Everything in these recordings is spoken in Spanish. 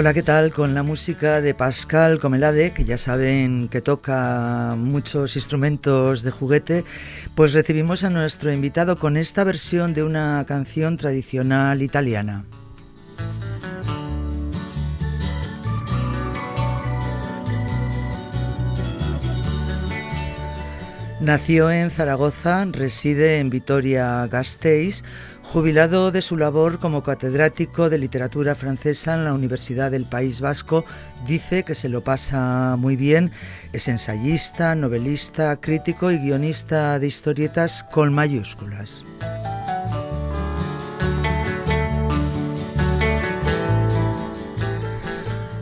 Hola, ¿qué tal? Con la música de Pascal Comelade, que ya saben que toca muchos instrumentos de juguete, pues recibimos a nuestro invitado con esta versión de una canción tradicional italiana. Nació en Zaragoza, reside en Vitoria-Gasteiz, Jubilado de su labor como catedrático de literatura francesa en la Universidad del País Vasco, dice que se lo pasa muy bien. Es ensayista, novelista, crítico y guionista de historietas con mayúsculas.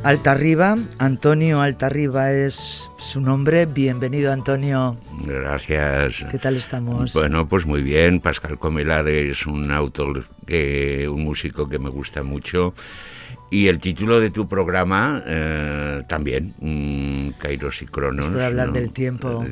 Altarriba, Antonio Altarriba es su nombre. Bienvenido, Antonio. Gracias. ¿Qué tal estamos? Bueno, pues muy bien. Pascal Comelade es un autor, un músico que me gusta mucho y el título de tu programa eh, también, mm, Kairos y Cronos. Esto de hablar del tiempo,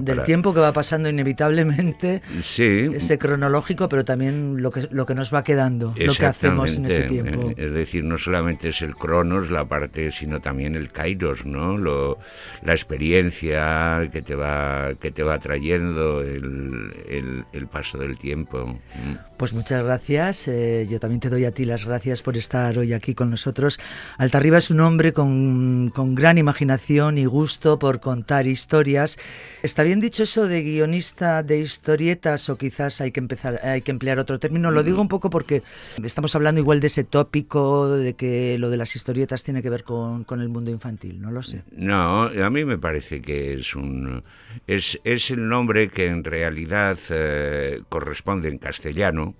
del tiempo que va pasando inevitablemente, sí. ese cronológico, pero también lo que, lo que nos va quedando, lo que hacemos en ese tiempo. Es decir, no solamente es el Cronos, la parte, sino también el Kairos, ¿no? Lo, la experiencia que te va, que te va trayendo el, el, paso del tiempo. Mm. Pues muchas gracias. Eh, yo también te doy a ti las gracias por estar hoy aquí con nosotros. Altarriba es un hombre con, con, gran imaginación y gusto por contar historias. ¿Está bien dicho eso de guionista de historietas o quizás hay que empezar, hay que emplear otro término? Lo digo un poco porque estamos hablando igual de ese tópico de que lo de las historietas tiene que ver con, con el mundo infantil. No lo sé. No, a mí me parece que es un es, es el nombre que en realidad eh, corresponde en castellano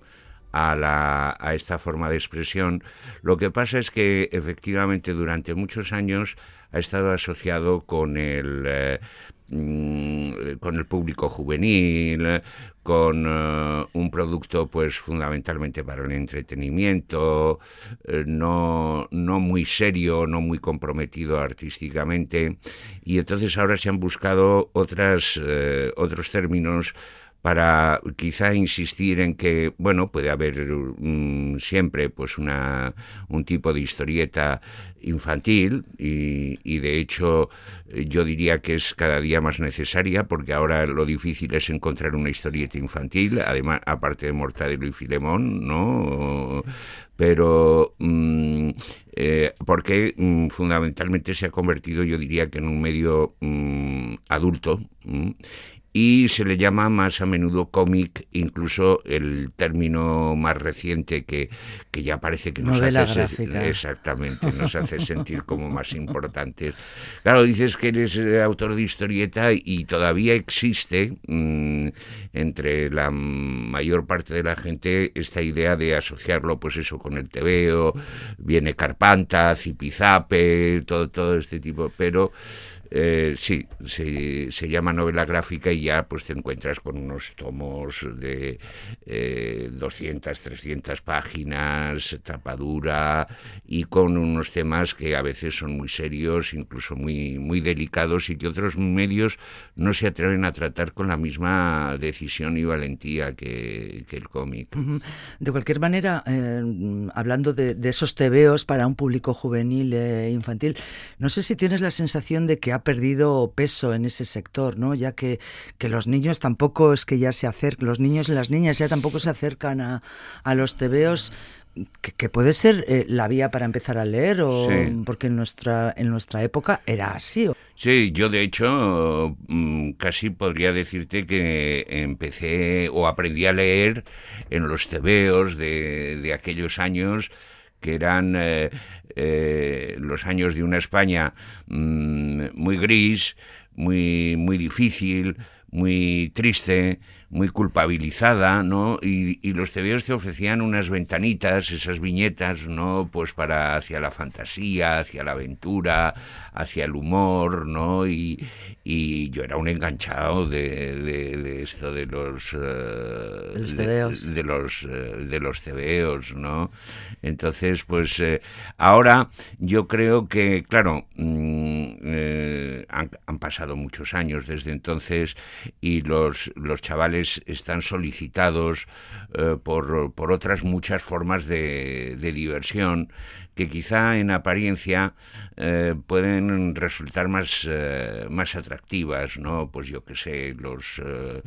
a, la, a esta forma de expresión. Lo que pasa es que efectivamente durante muchos años ha estado asociado con el, eh, mm, con el público juvenil, con eh, un producto pues fundamentalmente para el entretenimiento, eh, no, no muy serio, no muy comprometido artísticamente, y entonces ahora se han buscado otras, otros términos para quizá insistir en que, bueno, puede haber mm, siempre pues una, un tipo de historieta infantil y, de hecho yo diría que es cada día más necesaria porque ahora lo difícil es encontrar una historieta infantil, además aparte de Mortadelo y Filemón, ¿no? Pero mm, eh, porque mm, fundamentalmente se ha convertido, yo diría que en un medio adulto y se le llama más a menudo cómic, incluso el término más reciente que, que ya parece que nos hace exactamente nos hace sentir como más importantes. Claro, dices que eres eh, autor de historieta y todavía existe mm, entre la mayor parte de la gente esta idea de asociarlo, pues eso, con el tebeo, viene Carpanta, Zipizape, todo todo este tipo, pero eh, sí, se, se, llama novela gráfica y ya pues te encuentras con unos tomos de eh, 200, 300 páginas, tapadura y con unos temas que a veces son muy serios, incluso muy, muy delicados y que otros medios no se atreven a tratar con la misma decisión y valentía que, el cómic. De cualquier manera, eh, hablando de, esos tebeos para un público juvenil e infantil, no sé si tienes la sensación de que ha perdido peso en ese sector, ¿no? Ya que, que los niños tampoco es que ya se acercan, los niños y las niñas ya tampoco se acercan a, a los tebeos que, puede ser eh, la vía para empezar a leer o porque en nuestra en nuestra época era así. Sí, yo de hecho mm, casi podría decirte que empecé o aprendí a leer en los tebeos de, de aquellos años que eran eh, eh, los años de una España mm, muy gris, muy, muy difícil, muy triste, muy culpabilizada, ¿no? Y, los tebeos te ofrecían unas ventanitas, esas viñetas, ¿no? Pues para hacia la fantasía, hacia la aventura, hacia el humor, ¿no? Y, y yo era un enganchado de, de, esto de los... Uh, de los tebeos. De, los, uh, de los tebeos, ¿no? Entonces, pues eh, ahora yo creo que, claro, mm, eh, han, pasado muchos años desde entonces y los, los chavales están solicitados eh, por, por, otras muchas formas de, de diversión que quizá en apariencia eh, pueden resultar más, eh, más atractivas, ¿no? Pues yo qué sé, los, eh,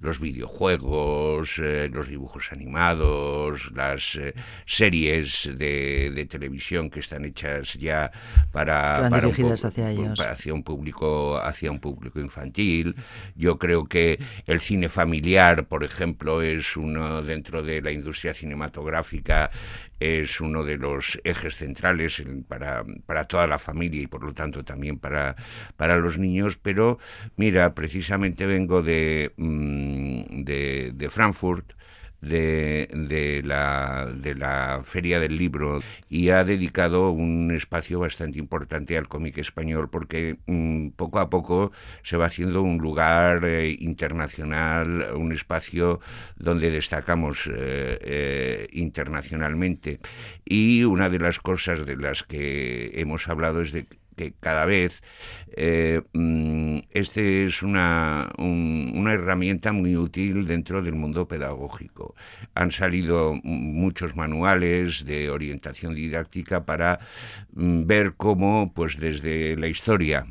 los videojuegos, los dibujos animados, las series de, de, televisión que están hechas ya para, para, hacia ellos. hacia un público hacia un público infantil. Yo creo que el cine familiar, por ejemplo, es uno dentro de la industria cinematográfica es uno de los ejes centrales para, para toda la familia y por lo tanto también para, para los niños, pero mira, precisamente vengo de, mm, de, de Frankfurt, de, de, la, de la Feria del Libro y ha dedicado un espacio bastante importante al cómic español porque mm, poco a poco se va haciendo un lugar eh, internacional, un espacio donde destacamos eh, eh, internacionalmente. Y una de las cosas de las que hemos hablado es de que cada vez eh, mm, este es una, una herramienta muy útil dentro del mundo pedagógico. Han salido muchos manuales de orientación didáctica para mm, ver cómo, pues desde la historia,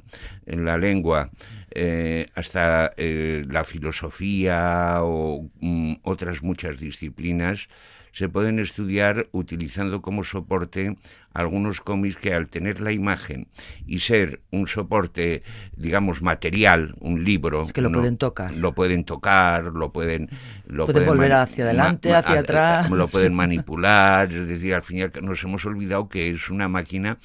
en la lengua, eh, hasta eh, la filosofía o mm, otras muchas disciplinas, se pueden estudiar utilizando como soporte algunos cómics que al tener la imagen y ser un soporte, digamos, material, un libro... Es que lo pueden tocar. Lo pueden tocar, lo pueden... Lo pueden, volver hacia adelante, hacia atrás. Lo pueden manipular, es decir, al final nos hemos olvidado que es una máquina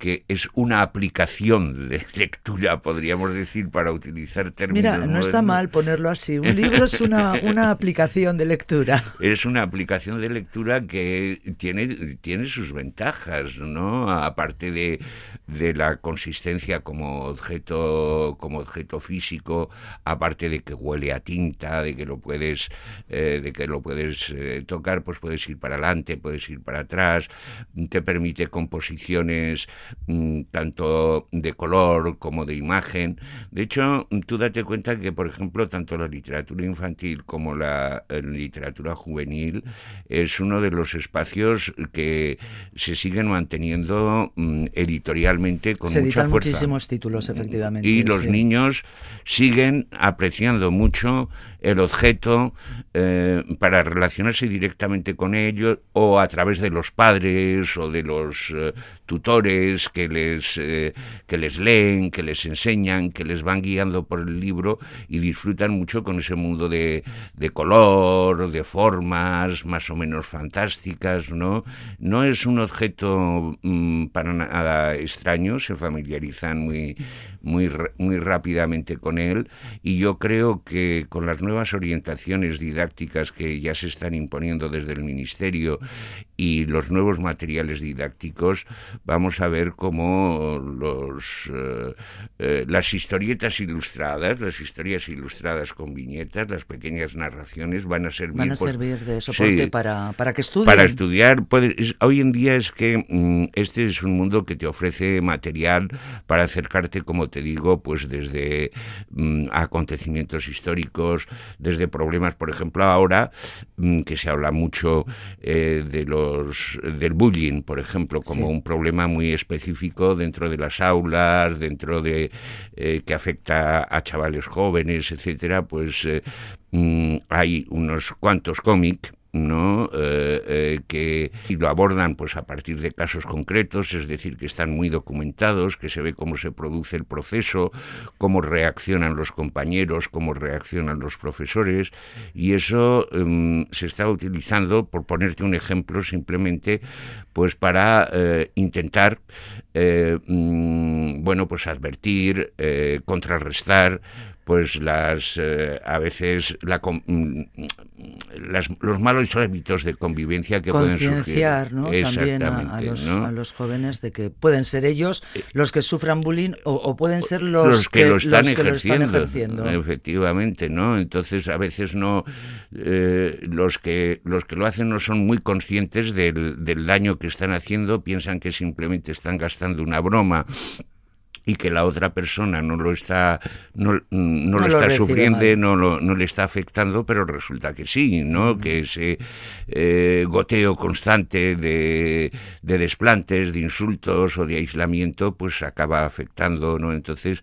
que es una aplicación de lectura, podríamos decir, para utilizar términos. Mira, no está mal ponerlo así. Un libro es una, una aplicación de lectura. Es una aplicación de lectura que tiene, tiene sus ventajas, ¿no? Aparte de, de la consistencia como objeto, como objeto físico, aparte de que huele a tinta, de que lo puedes, eh, de que lo puedes eh, tocar, pues puedes ir para adelante, puedes ir para atrás, te permite composiciones tanto de color como de imagen. De hecho, tú date cuenta que, por ejemplo, tanto la literatura infantil como la eh, literatura juvenil es uno de los espacios que se siguen manteniendo mm, editorialmente con se mucha editan muchísimos títulos, efectivamente. Y los niños siguen apreciando mucho el objeto eh, para relacionarse directamente con ellos o a través de los padres o de los eh, tutores que les, eh, que les leen, que les enseñan, que les van guiando por el libro y disfrutan mucho con ese mundo de, de color, de formas más o menos fantásticas, ¿no? No es un objeto mm, para nada extraño, se familiarizan muy, muy, muy rápidamente con él. Y yo creo que con las nuevas orientaciones didácticas que ya se están imponiendo desde el Ministerio y los nuevos materiales didácticos, vamos a ver cómo los, eh, eh, las historietas ilustradas, las historias ilustradas con viñetas, las pequeñas narraciones van a servir, van a servir de soporte para, para que estudien. Para estudiar, hoy en día es que mm, este es un mundo que te ofrece material para acercarte, como te digo, pues desde mm, acontecimientos históricos, desde problemas, por ejemplo, ahora mm, que se habla mucho eh, de los del bullying, por ejemplo, como un problema muy específico dentro de las aulas, dentro de eh, que afecta a chavales jóvenes, etcétera, pues eh, mm, hay unos cuantos cómics ¿no? Eh, eh, que lo abordan pues a partir de casos concretos, es decir, que están muy documentados, que se ve cómo se produce el proceso, cómo reaccionan los compañeros, cómo reaccionan los profesores, y eso em, se está utilizando, por ponerte un ejemplo, simplemente pues para eh, intentar mm, bueno pues advertir, contrarrestar pues las eh, a veces la, mm, los malos hábitos de convivencia que pueden surgir. ¿no? También a, los, jóvenes de que pueden ser ellos eh, los que sufran bullying o, pueden ser los, que, lo están, ejerciendo, Efectivamente, ¿no? Entonces a veces no eh, los que los que lo hacen no son muy conscientes del, del daño que están haciendo, piensan que simplemente están gastando una broma y que la otra persona no lo está no, lo está sufriendo, no, no le está afectando, pero resulta que sí, ¿no? Que ese eh, goteo constante de, de, desplantes, de insultos o de aislamiento, pues acaba afectando, ¿no? Entonces,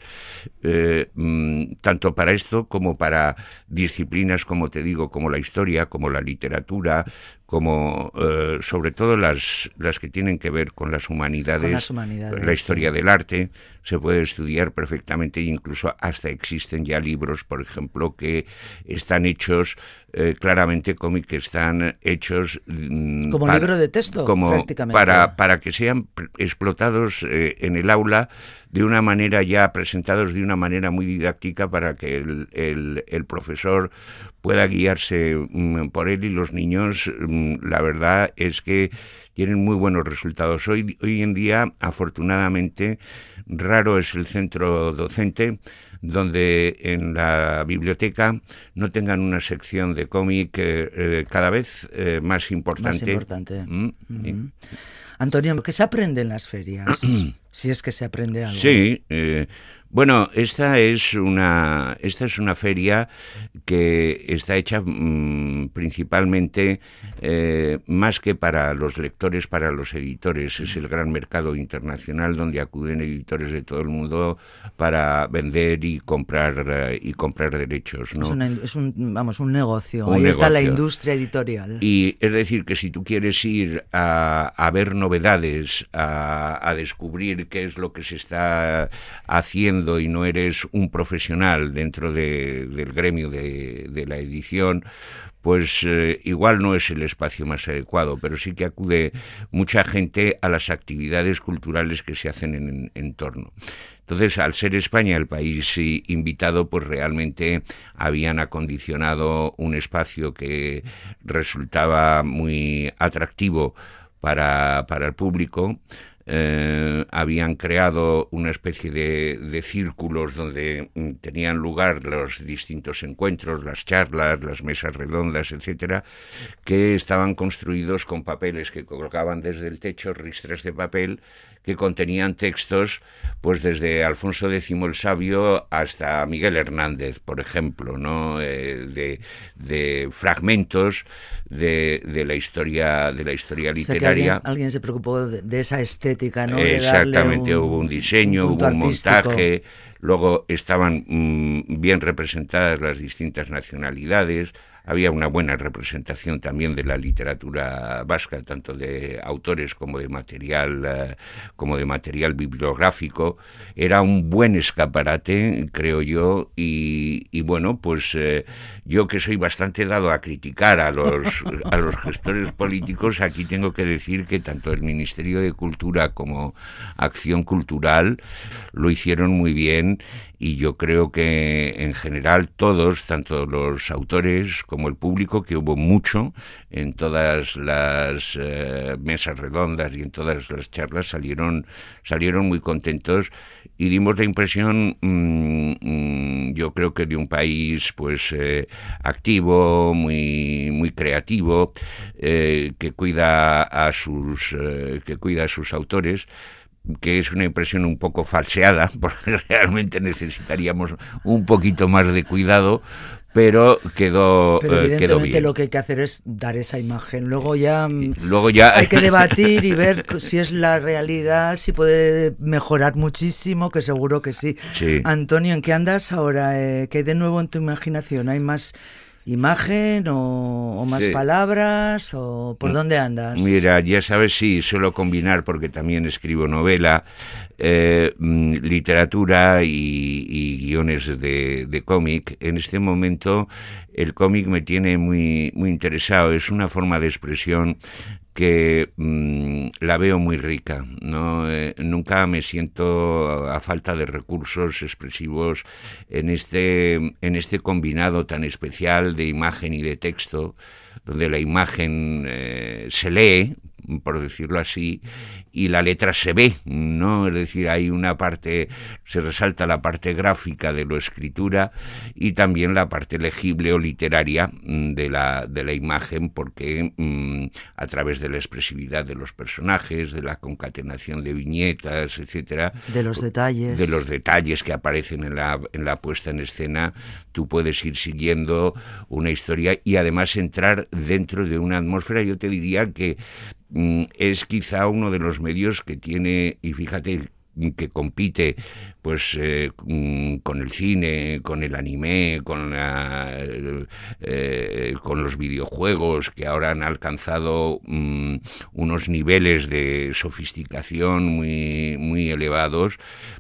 eh, mm, tanto para esto como para disciplinas, como te digo, como la historia, como la literatura, como eh, sobre todo las, las que tienen que ver con las humanidades, la historia del arte, se puede estudiar perfectamente, incluso hasta existen ya libros, por ejemplo, que están hechos eh, claramente cómic, que están hechos... Mm, como libro de texto, como prácticamente. Para, para que sean explotados eh, en el aula de una manera ya presentados de una manera muy didáctica para que el, el, el profesor pueda guiarse mm, por él y los niños, mm, la verdad es que tienen muy buenos resultados. Hoy, hoy en día, afortunadamente, raro es el centro docente donde en la biblioteca no tengan una sección de cómic eh, eh, cada vez eh, más importante. Más importante. Mm, Antonio, ¿qué se aprende en las ferias? si es que se aprende algo. Sí, bueno, esta es una esta es una feria que está hecha mm, principalmente eh, más que para los lectores, para los editores. Es el gran mercado internacional donde acuden editores de todo el mundo para vender y comprar eh, y comprar derechos. ¿no? Es, un vamos un negocio. Ahí está la industria editorial. Y es decir que si tú quieres ir a, ver novedades, a descubrir qué es lo que se está haciendo y no eres un profesional dentro del gremio de, la edición, pues eh, igual no es el espacio más adecuado, pero sí que acude mucha gente a las actividades culturales que se hacen en, torno. Entonces, al ser España el país invitado, pues realmente habían acondicionado un espacio que resultaba muy atractivo para, para el público eh, habían creado una especie de, círculos donde mm, tenían lugar los distintos encuentros, las charlas, las mesas redondas, etcétera, que estaban construidos con papeles que colocaban desde el techo ristres de papel que contenían textos, pues desde Alfonso X el Sabio hasta Miguel Hernández, por ejemplo, ¿no? Eh, de, fragmentos de, la historia de la historia literaria. alguien, se preocupó de, esa estética, ¿no? Exactamente, hubo un diseño, hubo un montaje. Luego estaban mm, bien representadas las distintas nacionalidades, había una buena representación también de la literatura vasca, tanto de autores como de material, eh, como de material bibliográfico. Era un buen escaparate, creo yo, y, bueno, pues eh, yo que soy bastante dado a criticar a los, a los gestores políticos, aquí tengo que decir que tanto el Ministerio de Cultura como Acción Cultural lo hicieron muy bien y yo creo que en general todos, tanto los autores como el público, que hubo mucho en todas las eh, mesas redondas y en todas las charlas, salieron, salieron muy contentos y dimos la impresión, mm, mm, yo creo que de un país pues eh, activo, muy, muy creativo, eh, que cuida a sus, que cuida a sus autores que es una impresión un poco falseada, porque realmente necesitaríamos un poquito más de cuidado, pero quedó, pero eh, evidentemente lo que hay que hacer es dar esa imagen. Luego ya, mm, luego ya hay que debatir y ver si es la realidad, si puede mejorar muchísimo, que seguro que sí. Antonio, ¿en qué andas ahora? Eh, ¿Qué hay de nuevo en tu imaginación? ¿Hay más imagen o, más palabras o por mm, dónde andas? Mira, ya sabes, sí, suelo combinar porque también escribo novela, eh, mm, literatura y, guiones de, de cómic. En este momento el cómic me tiene muy, muy interesado, es una forma de expresión que mm, la veo muy rica. ¿no? Eh, nunca me siento a falta de recursos expresivos en este, en este combinado tan especial de imagen y de texto, donde la imagen eh, se lee, por decirlo así, y la letra se ve, ¿no? Es decir, hay una parte, se resalta la parte gráfica de la escritura y también la parte legible o literaria mm, de la, de la imagen, porque mm, a través de la expresividad de los personajes, de la concatenación de viñetas, etcétera, de los detalles, de los detalles que aparecen en la, en la puesta en escena, tú puedes ir siguiendo una historia y además entrar dentro de una atmósfera, yo te diría que es quizá uno de los medios que tiene, y fíjate que compite pues eh, con el cine, con el anime, con eh, con los videojuegos que ahora han alcanzado mm, unos niveles de sofisticación muy muy elevados,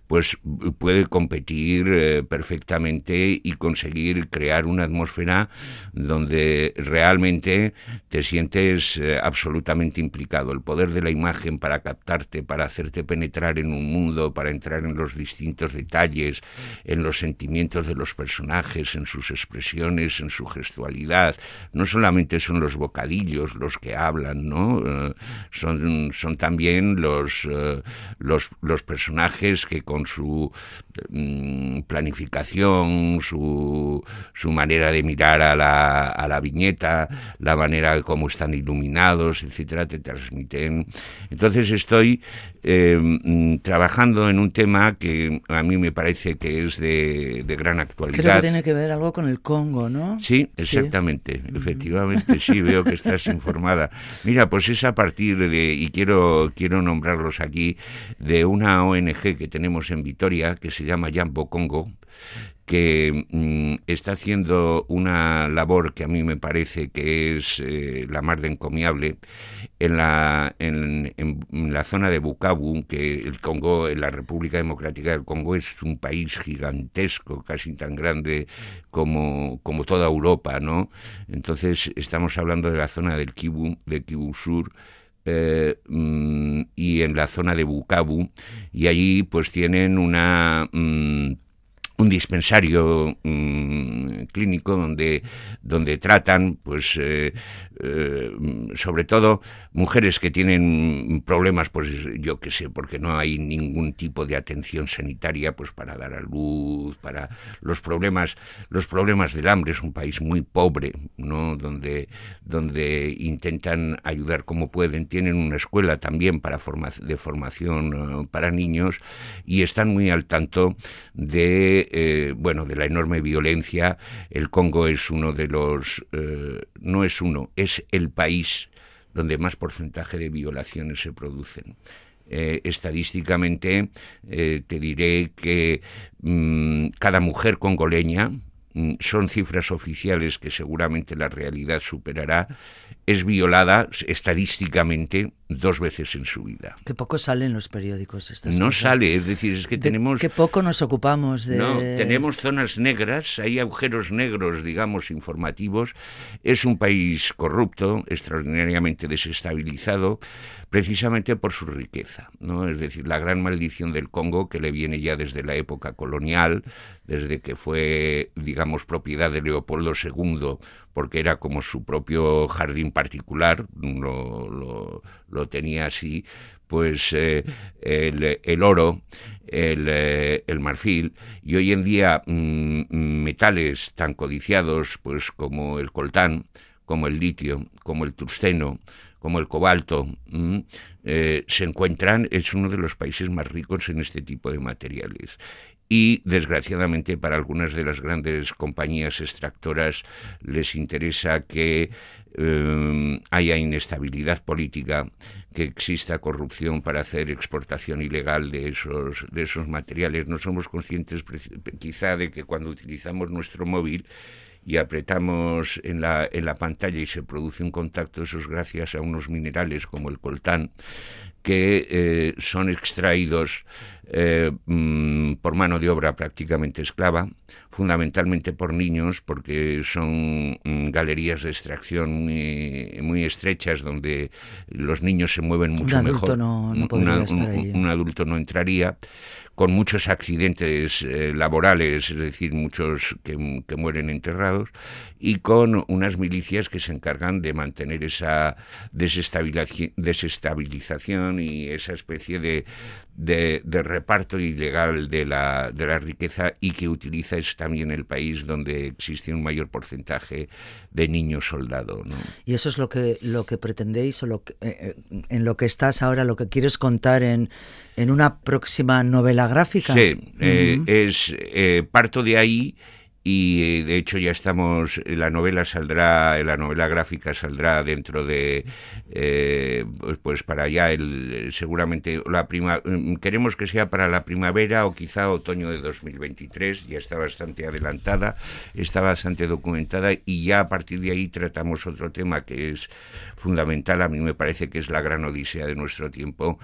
pues puede competir eh, perfectamente y conseguir crear una atmósfera donde realmente te sientes eh, absolutamente implicado. El poder de la imagen para captarte, para hacerte penetrar en un mundo, para entrar en los distintos detalles, en los sentimientos de los personajes, en sus expresiones, en su gestualidad. No solamente son los bocadillos los que hablan, ¿no? Eh, son, también los, los, los personajes que con su planificación, su, su, manera de mirar a la, a la viñeta, la manera como están iluminados, etcétera, te transmiten. Entonces estoy eh, mm, trabajando en un tema que a mí me parece que es de, gran actualidad. Creo que tiene que ver algo con el Congo, ¿no? Sí, exactamente, efectivamente, sí, veo que estás informada. Mira, pues es a partir de, y quiero, quiero nombrarlos aquí, de una ONG que tenemos en Vitoria, que se llama Jambo Congo, que mm, está haciendo una labor que a mí me parece que es eh, la más encomiable en la, en, la zona de Bukavu, que el Congo, en la República Democrática del Congo es un país gigantesco, casi tan grande como, como toda Europa, ¿no? Entonces estamos hablando de la zona del Kivu, de Kivu Sur, eh, mm, y en la zona de Bukavu, y allí pues tienen una... Mm, un dispensario mm, clínico donde, donde tratan, pues, eh, eh, sobre todo mujeres que tienen problemas, pues, yo qué sé, porque no hay ningún tipo de atención sanitaria, pues, para dar a luz, para los problemas, los problemas del hambre. Es un país muy pobre, ¿no? Donde, donde intentan ayudar como pueden. Tienen una escuela también para de formación para niños y están muy al tanto de eh, bueno, de la enorme violencia. El Congo es uno de los, eh, no es uno, es el país donde más porcentaje de violaciones se producen. Eh, estadísticamente te diré que mm, cada mujer congoleña, mm, son cifras oficiales que seguramente la realidad superará, es violada estadísticamente dos veces en su vida. Que poco sale en los periódicos estas No sale, es decir, es que tenemos... Que poco nos ocupamos de... No, tenemos zonas negras, hay agujeros negros, digamos, informativos. Es un país corrupto, extraordinariamente desestabilizado, precisamente por su riqueza, ¿no? Es decir, la gran maldición del Congo, que le viene ya desde la época colonial, desde que fue, digamos, propiedad de Leopoldo II, porque era como su propio jardín particular, lo, lo, tenía así, pues eh, el, oro, eh, el, marfil, y hoy en día mm, metales tan codiciados pues como el coltán, como el litio, como el tungsteno, como el cobalto, mm, eh, se encuentran, es uno de los países más ricos en este tipo de materiales. Y desgraciadamente para algunas de las grandes compañías extractoras les interesa que eh, haya inestabilidad política, que exista corrupción para hacer exportación ilegal de esos, de esos materiales. No somos conscientes quizá de que cuando utilizamos nuestro móvil y apretamos en la, en la pantalla y se produce un contacto, eso es gracias a unos minerales como el coltán, que eh, son extraídos eh, mm, por mano de obra prácticamente esclava, fundamentalmente por niños, porque son mm, galerías de extracción muy, muy estrechas donde los niños se mueven mucho mejor. un adulto no entraría con muchos accidentes eh, laborales, es decir, muchos que, mueren enterrados, y con unas milicias que se encargan de mantener esa desestabilización y esa especie de, de, reparto ilegal de la, de la riqueza y que utiliza es también el país donde existe un mayor porcentaje de niños soldados. Y eso es lo que, lo que pretendéis o lo que, eh, eh, en lo que estás ahora, lo que quieres contar en, en una próxima novela gráfica. Sí, eh, es eh, parto de ahí y de hecho ya estamos la novela saldrá la novela gráfica saldrá dentro de eh, pues, pues, para allá el seguramente la prima mm, queremos que sea para la primavera o quizá otoño de 2023 ya está bastante adelantada está bastante documentada y ya a partir de ahí tratamos otro tema que es fundamental a mí me parece que es la gran odisea de nuestro tiempo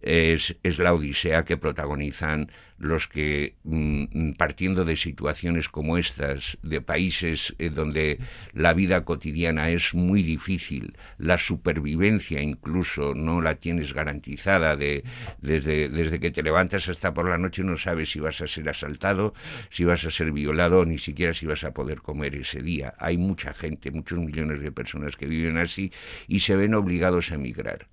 es, es la odisea que protagonizan los que, mm, partiendo de situaciones como estas, de países eh, donde la vida cotidiana es muy difícil, la supervivencia incluso no la tienes garantizada, de, desde, desde que te levantas hasta por la noche no sabes si vas a ser asaltado, si vas a ser violado, ni siquiera si vas a poder comer ese día. Hay mucha gente, muchos millones de personas que viven así y se ven obligados a emigrar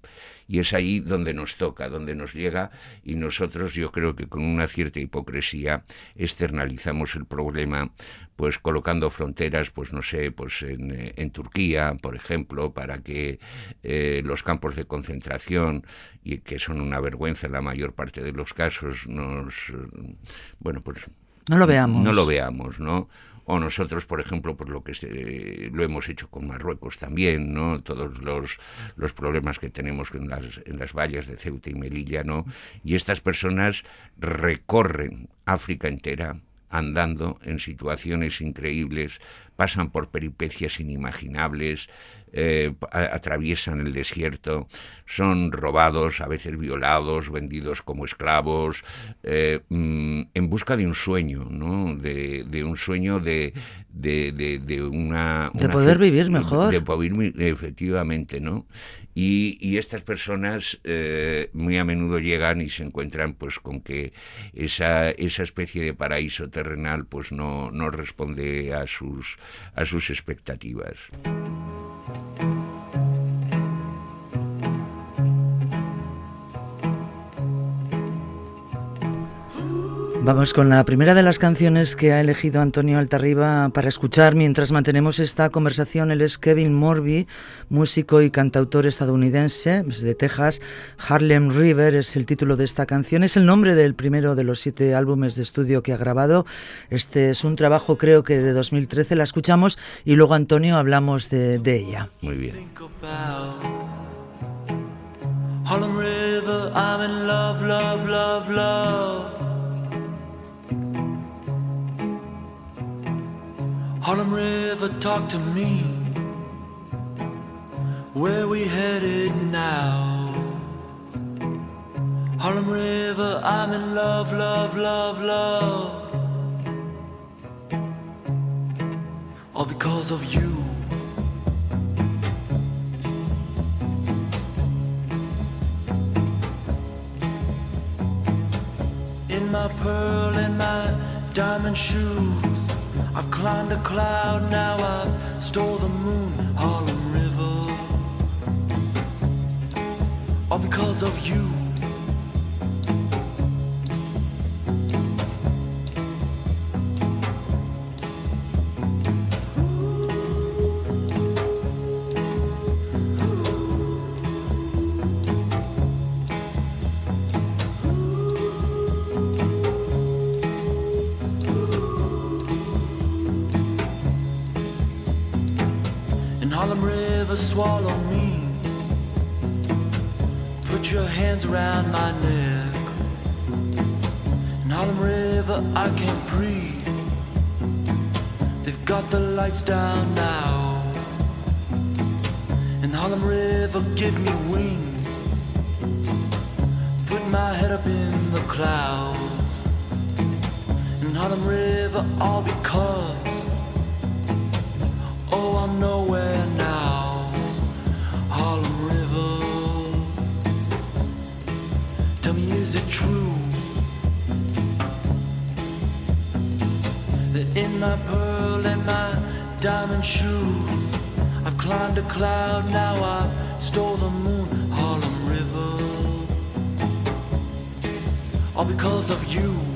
y es ahí donde nos toca, donde nos llega y nosotros yo creo que con una cierta hipocresía externalizamos el problema pues colocando fronteras pues no sé pues en, eh, en Turquía por ejemplo para que eh, los campos de concentración y que son una vergüenza en la mayor parte de los casos nos bueno pues no lo veamos. no lo veamos no o nosotros, por ejemplo, por lo que lo hemos hecho con Marruecos también, ¿no? Todos los, los problemas que tenemos en las, en las vallas de Ceuta y Melilla, ¿no? Y estas personas recorren África entera andando en situaciones increíbles, pasan por peripecias inimaginables, eh, atraviesan el desierto, son robados, a veces violados, vendidos como esclavos, eh, mm, en busca de un sueño, ¿no? De, un sueño de, de, una, De poder vivir mejor. De poder efectivamente, ¿no? Y, estas personas eh, muy a menudo llegan y se encuentran pues con que esa, esa especie de paraíso terrenal pues no, no responde a sus, a sus expectativas. Vamos con la primera de las canciones que ha elegido Antonio Altarriba para escuchar mientras mantenemos esta conversación. Él es Kevin Morby, músico y cantautor estadounidense de Texas. Harlem River es el título de esta canción. Es el nombre del primero de los siete álbumes de estudio que ha grabado. Este es un trabajo creo que de 2013. La escuchamos y luego Antonio hablamos de, de ella. Muy bien. Harlem River, I'm in love, love, love, love. Harlem River, talk to me. Where we headed now? Harlem River, I'm in love, love, love, love. All because of you. In my pearl and my diamond shoes. I've climbed a cloud, now I've stole the moon, Harlem River. All because of you. Around my neck. Harlem River, I can't breathe. They've got the lights down now. In Harlem River, give me wings. Put my head up in the clouds. In Harlem River all because oh I'm nowhere shoes. I've climbed a cloud now I've stole the moon Harlem River. All because of you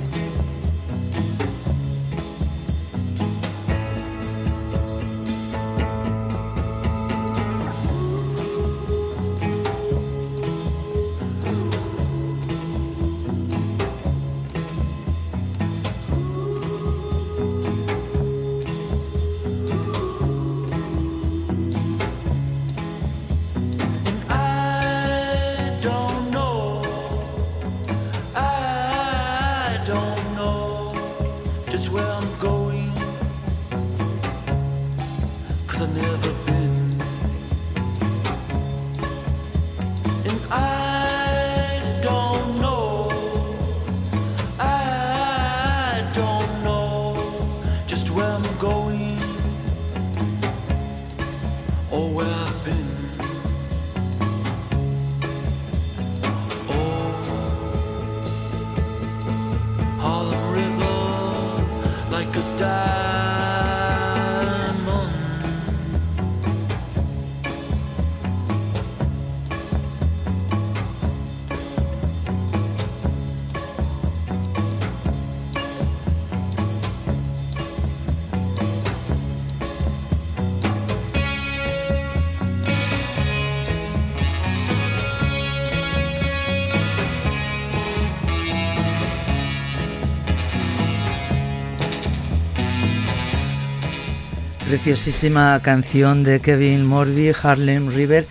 Preciosísima canción de Kevin Morby, Harlem River.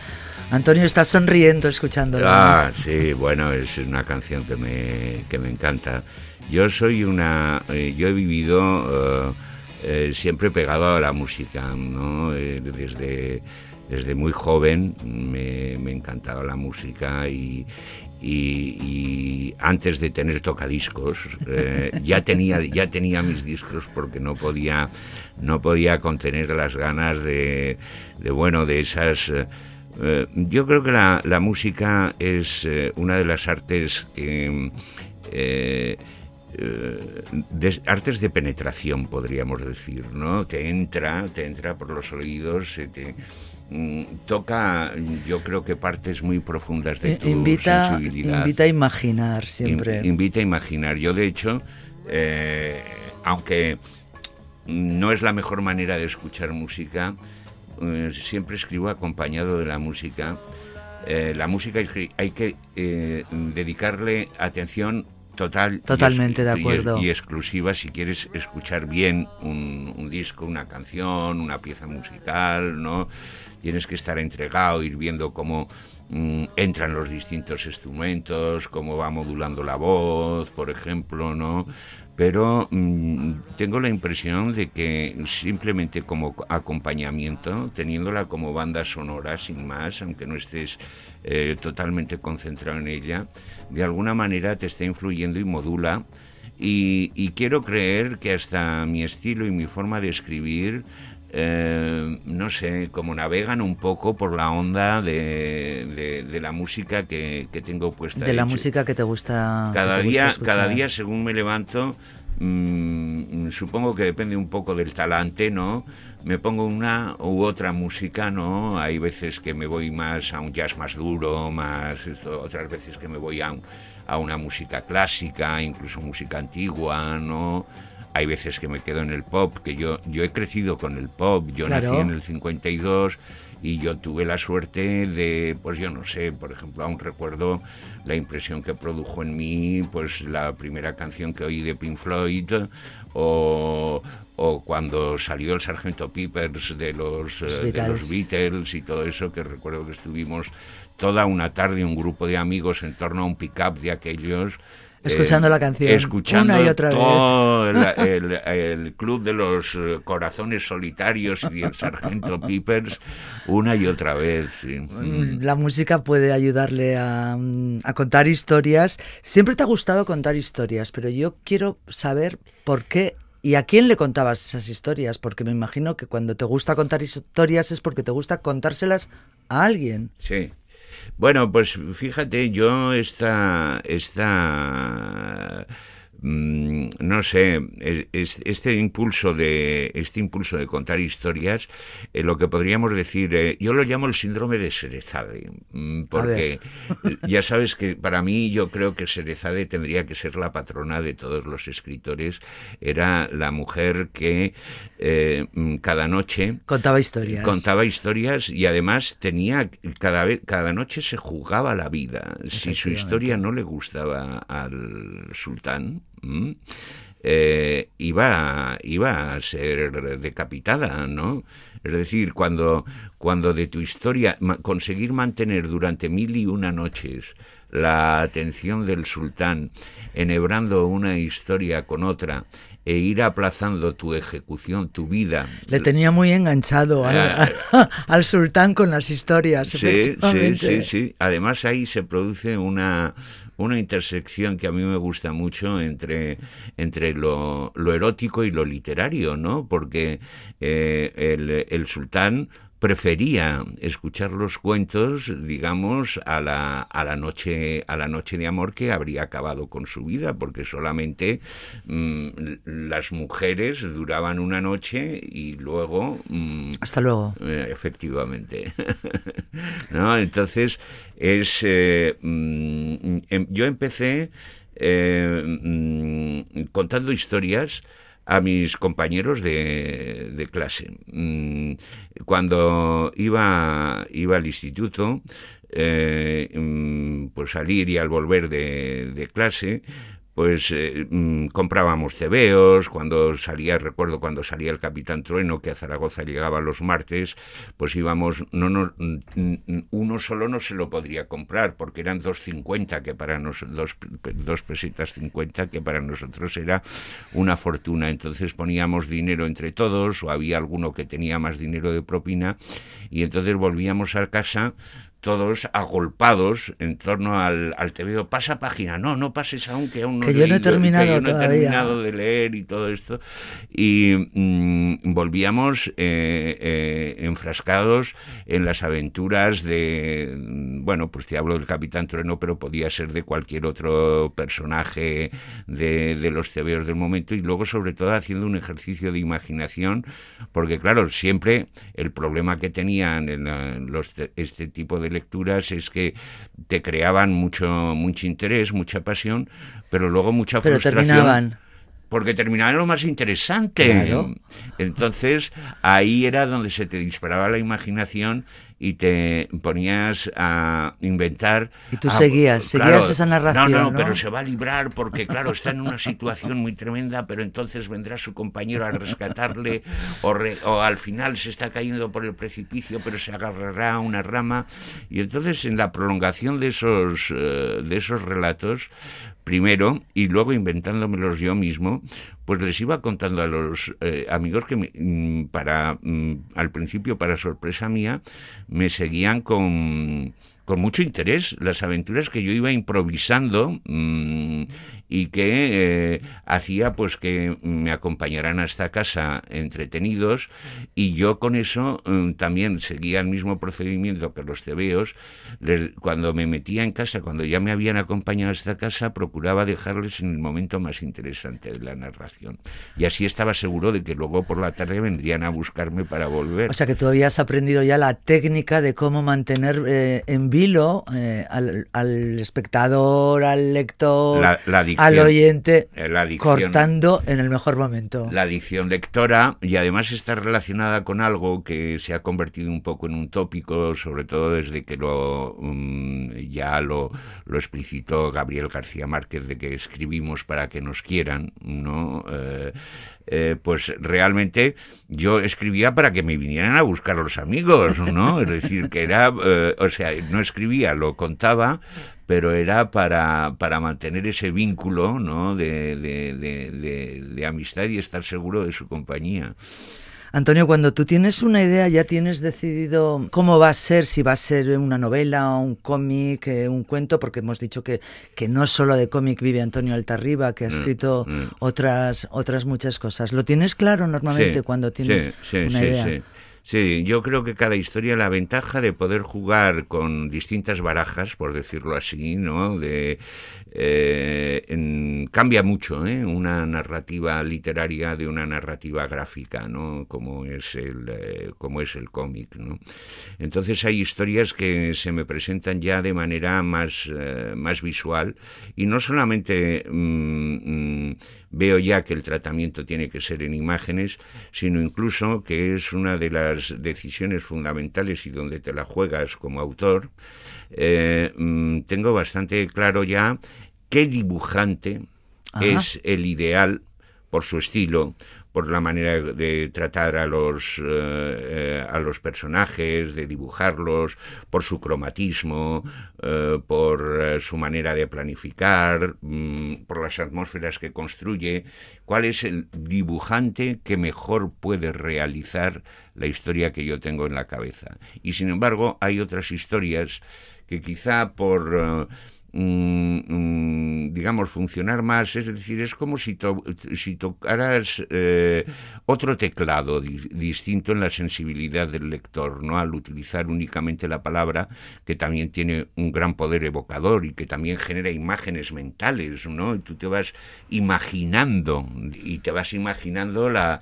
Antonio está sonriendo escuchándola. Ah, sí, bueno, es una canción que me, que me encanta. Yo soy una. Eh, yo he vivido eh, eh, siempre pegado a la música, ¿no? desde, desde muy joven me, me encantaba la música y, y, antes de tener tocadiscos eh, ya tenía ya tenía mis discos porque no podía no podía contener las ganas de, bueno de esas eh, eh, yo creo que la, música es una de las artes que artes de penetración podríamos decir no te entra te entra por los oídos Mm, toca, yo creo que partes muy profundas de eh, tu invita, sensibilidad. Invita a imaginar siempre. invita a imaginar. Yo, de hecho, eh, aunque no es la mejor manera de escuchar música, eh, siempre escribo acompañado de la música. la música hay que dedicarle atención total totalmente de acuerdo y, exclusiva si quieres escuchar bien un, un, disco una canción una pieza musical no tienes que estar entregado, ir viendo cómo mm, entran los distintos instrumentos, cómo va modulando la voz, por ejemplo, ¿no? Pero mm, tengo la impresión de que simplemente como acompañamiento, teniéndola como banda sonora, sin más, aunque no estés eh, totalmente concentrado en ella, de alguna manera te está influyendo y modula. y quiero creer que hasta mi estilo y mi forma de escribir eh, no sé, como navegan un poco por la onda de, de, la música que, tengo puesta. De la música que te gusta. Cada día, cada día, según me levanto, mm, supongo que depende un poco del talante, ¿no? Me pongo una u otra música, ¿no? Hay veces que me voy más a un jazz más duro, más otras veces que me voy a, a una música clásica, incluso música antigua, ¿no? Hay veces que me quedo en el pop, que yo, yo he crecido con el pop, yo nací en el 52 y yo tuve la suerte de, pues yo no sé, por ejemplo, aún recuerdo la impresión que produjo en mí, pues la primera canción que oí de Pink Floyd o, o cuando salió el Sargento Peppers de los, eh, de los Beatles y todo eso, que recuerdo que estuvimos toda una tarde un grupo de amigos en torno a un pick-up de aquellos Escuchando la canción. Escuchando una y otra todo El, el, club de los eh, corazones solitarios y el sargento Peepers una y otra vez. Mm, la música puede ayudarle a, a contar historias. Siempre te ha gustado contar historias, pero yo quiero saber por qué ¿Y a quién le contabas esas historias? Porque me imagino que cuando te gusta contar historias es porque te gusta contárselas a alguien. Sí. Bueno, pues fíjate, yo esta, esta Mm, no sé, este impulso de este impulso de contar historias, eh, lo que podríamos decir, eh, yo lo llamo el síndrome de Serezade, mm, porque ya sabes que para mí yo creo que Serezade tendría que ser la patrona de todos los escritores, era la mujer que eh, mm, cada noche contaba historias, contaba historias y además tenía cada vez cada noche se jugaba la vida. Si su historia no le gustaba al sultán eh, iba, iba a ser decapitada, ¿no? Es decir, cuando, cuando de tu historia conseguir mantener durante mil y una noches la atención del sultán, enhebrando una historia con otra e ir aplazando tu ejecución, tu vida. Le tenía muy enganchado al, al sultán con las historias. Sí, sí, sí, sí. Además ahí se produce una, una intersección que a mí me gusta mucho entre, entre lo, erótico y lo literario, ¿no? Porque eh, el, el sultán prefería escuchar los cuentos, digamos, a la, a la noche a la noche de amor que habría acabado con su vida, porque solamente mm, las mujeres duraban una noche y luego mm, hasta luego. Eh, efectivamente, no, entonces es eh, mm, em, yo empecé eh, contando historias a mis compañeros de, de clase. Mm, cuando iba, iba al instituto, eh, mm, pues salir y al volver de, de clase, pues eh, mm, comprábamos cebeos, cuando salía, recuerdo cuando salía el Capitán Trueno, que a Zaragoza llegaba los martes, pues íbamos, no, no, mm, uno solo no se lo podría comprar, porque eran 2.50, que para nosotros, dos, dos pesetas 50, que para nosotros era una fortuna. Entonces poníamos dinero entre todos, o había alguno que tenía más dinero de propina, y entonces volvíamos a casa todos agolpados en torno al, al TVO. Pasa página, no, no pases aún, que aún no, que yo no he terminado, no he terminado de leer y todo esto. Y mm, volvíamos eh, eh, enfrascados en las aventuras de, bueno, pues te hablo del Capitán Trueno, pero podía ser de cualquier otro personaje de, de los TVOs del momento y luego sobre todo haciendo un ejercicio de imaginación, porque claro, siempre el problema que tenían en los, este tipo de lecturas es que te creaban mucho, mucho interés, mucha pasión, pero luego mucha pero frustración. Terminaban porque terminaban lo más interesante. Entonces, ahí era donde se te disparaba la imaginación y te ponías a inventar. Y tú seguías, seguías esa narración. No, no, pero se va a librar porque, claro, está en una situación muy tremenda, pero entonces vendrá su compañero a rescatarle o, o al final se está cayendo por el precipicio, pero se agarrará a una rama. Y entonces, en la prolongación de esos, eh, de esos relatos, primero y luego inventándomelos yo mismo, pues les iba contando a los eh, amigos que mm, para mm, al principio para sorpresa mía me seguían con con mucho interés. Las aventuras que yo iba improvisando mm, y que eh, hacía pues que me acompañaran a esta casa entretenidos y yo con eso mm, también seguía el mismo procedimiento que los tebeos cuando me metía en casa cuando ya me habían acompañado a esta casa procuraba dejarles en el momento más interesante de la narración. Y así estaba seguro de que luego por la tarde vendrían a buscarme para volver. O sea que tú habías aprendido ya la técnica de cómo mantener eh, en vilo eh, al, espectador, al lector, al oyente, eh, cortando en el mejor momento. La adicción lectora y además está relacionada con algo que se ha convertido un poco en un tópico, sobre todo desde que lo mm, ya lo, lo explicitó Gabriel García Márquez de que escribimos para que nos quieran, ¿no? Eh, eh, pues realmente yo escribía para que me vinieran a buscar los amigos, ¿no? Es decir, que era, eh, o sea, no escribía, lo contaba pero era para, para mantener ese vínculo ¿no? de, de, de amistad y estar seguro de su compañía. Antonio, cuando tú tienes una idea, ya tienes decidido cómo va a ser, si va a ser una novela, un cómic, eh, un cuento, porque hemos dicho que, que no solo de cómic vive Antonio Altarriba, que ha mm, escrito mm. otras, otras muchas cosas. ¿Lo tienes claro normalmente cuando tienes una idea? Sí, yo creo que cada historia la ventaja de poder jugar con distintas barajas, por decirlo así, ¿no? De eh, cambia mucho ¿eh? una narrativa literaria de una narrativa gráfica, ¿no? Como es el eh, es el cómic, ¿no? Entonces hay historias que se me presentan ya de manera más eh, más visual y no solamente mm, mm, veo ya que el tratamiento tiene que ser en imágenes, sino incluso que es una de las decisiones fundamentales y donde te la juegas como autor, mm, tengo bastante claro ya qué dibujante es el ideal por su estilo, por la manera de tratar a los, eh, eh, a los personajes, de dibujarlos, por su cromatismo, eh, por su manera de planificar, mm, por las atmósferas que construye, cuál es el dibujante que mejor puede realizar la historia que yo tengo en la cabeza. Y sin embargo, hay otras historias que quizá por digamos, funcionar más. Es decir, es como si, si tocaras eh, otro teclado distinto en la sensibilidad del lector, ¿no? Al utilizar únicamente la palabra, que también tiene un gran poder evocador y que también genera imágenes mentales, ¿no? Y tú te vas imaginando y te vas imaginando la,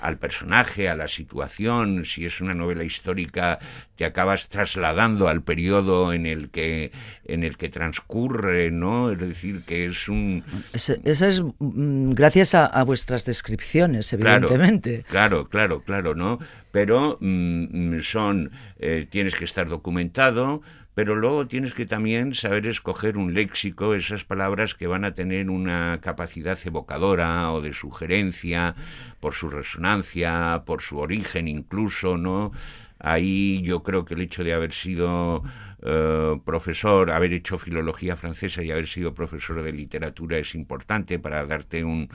al personaje, a la situación. Si es una novela histórica, te acabas trasladando al periodo en el que en el que transcurre, ¿no? Es decir, que es un... Eso es mm, gracias a, vuestras descripciones, evidentemente. Claro, claro, claro, ¿no? Pero mm, son, eh, tienes que estar documentado, pero luego tienes que también saber escoger un léxico, esas palabras que van a tener una capacidad evocadora o de sugerencia, por su resonancia, por su origen incluso, ¿no? Ahí yo creo que el hecho de haber sido eh, profesor, haber hecho filología francesa y haber sido profesor de literatura es importante para darte un,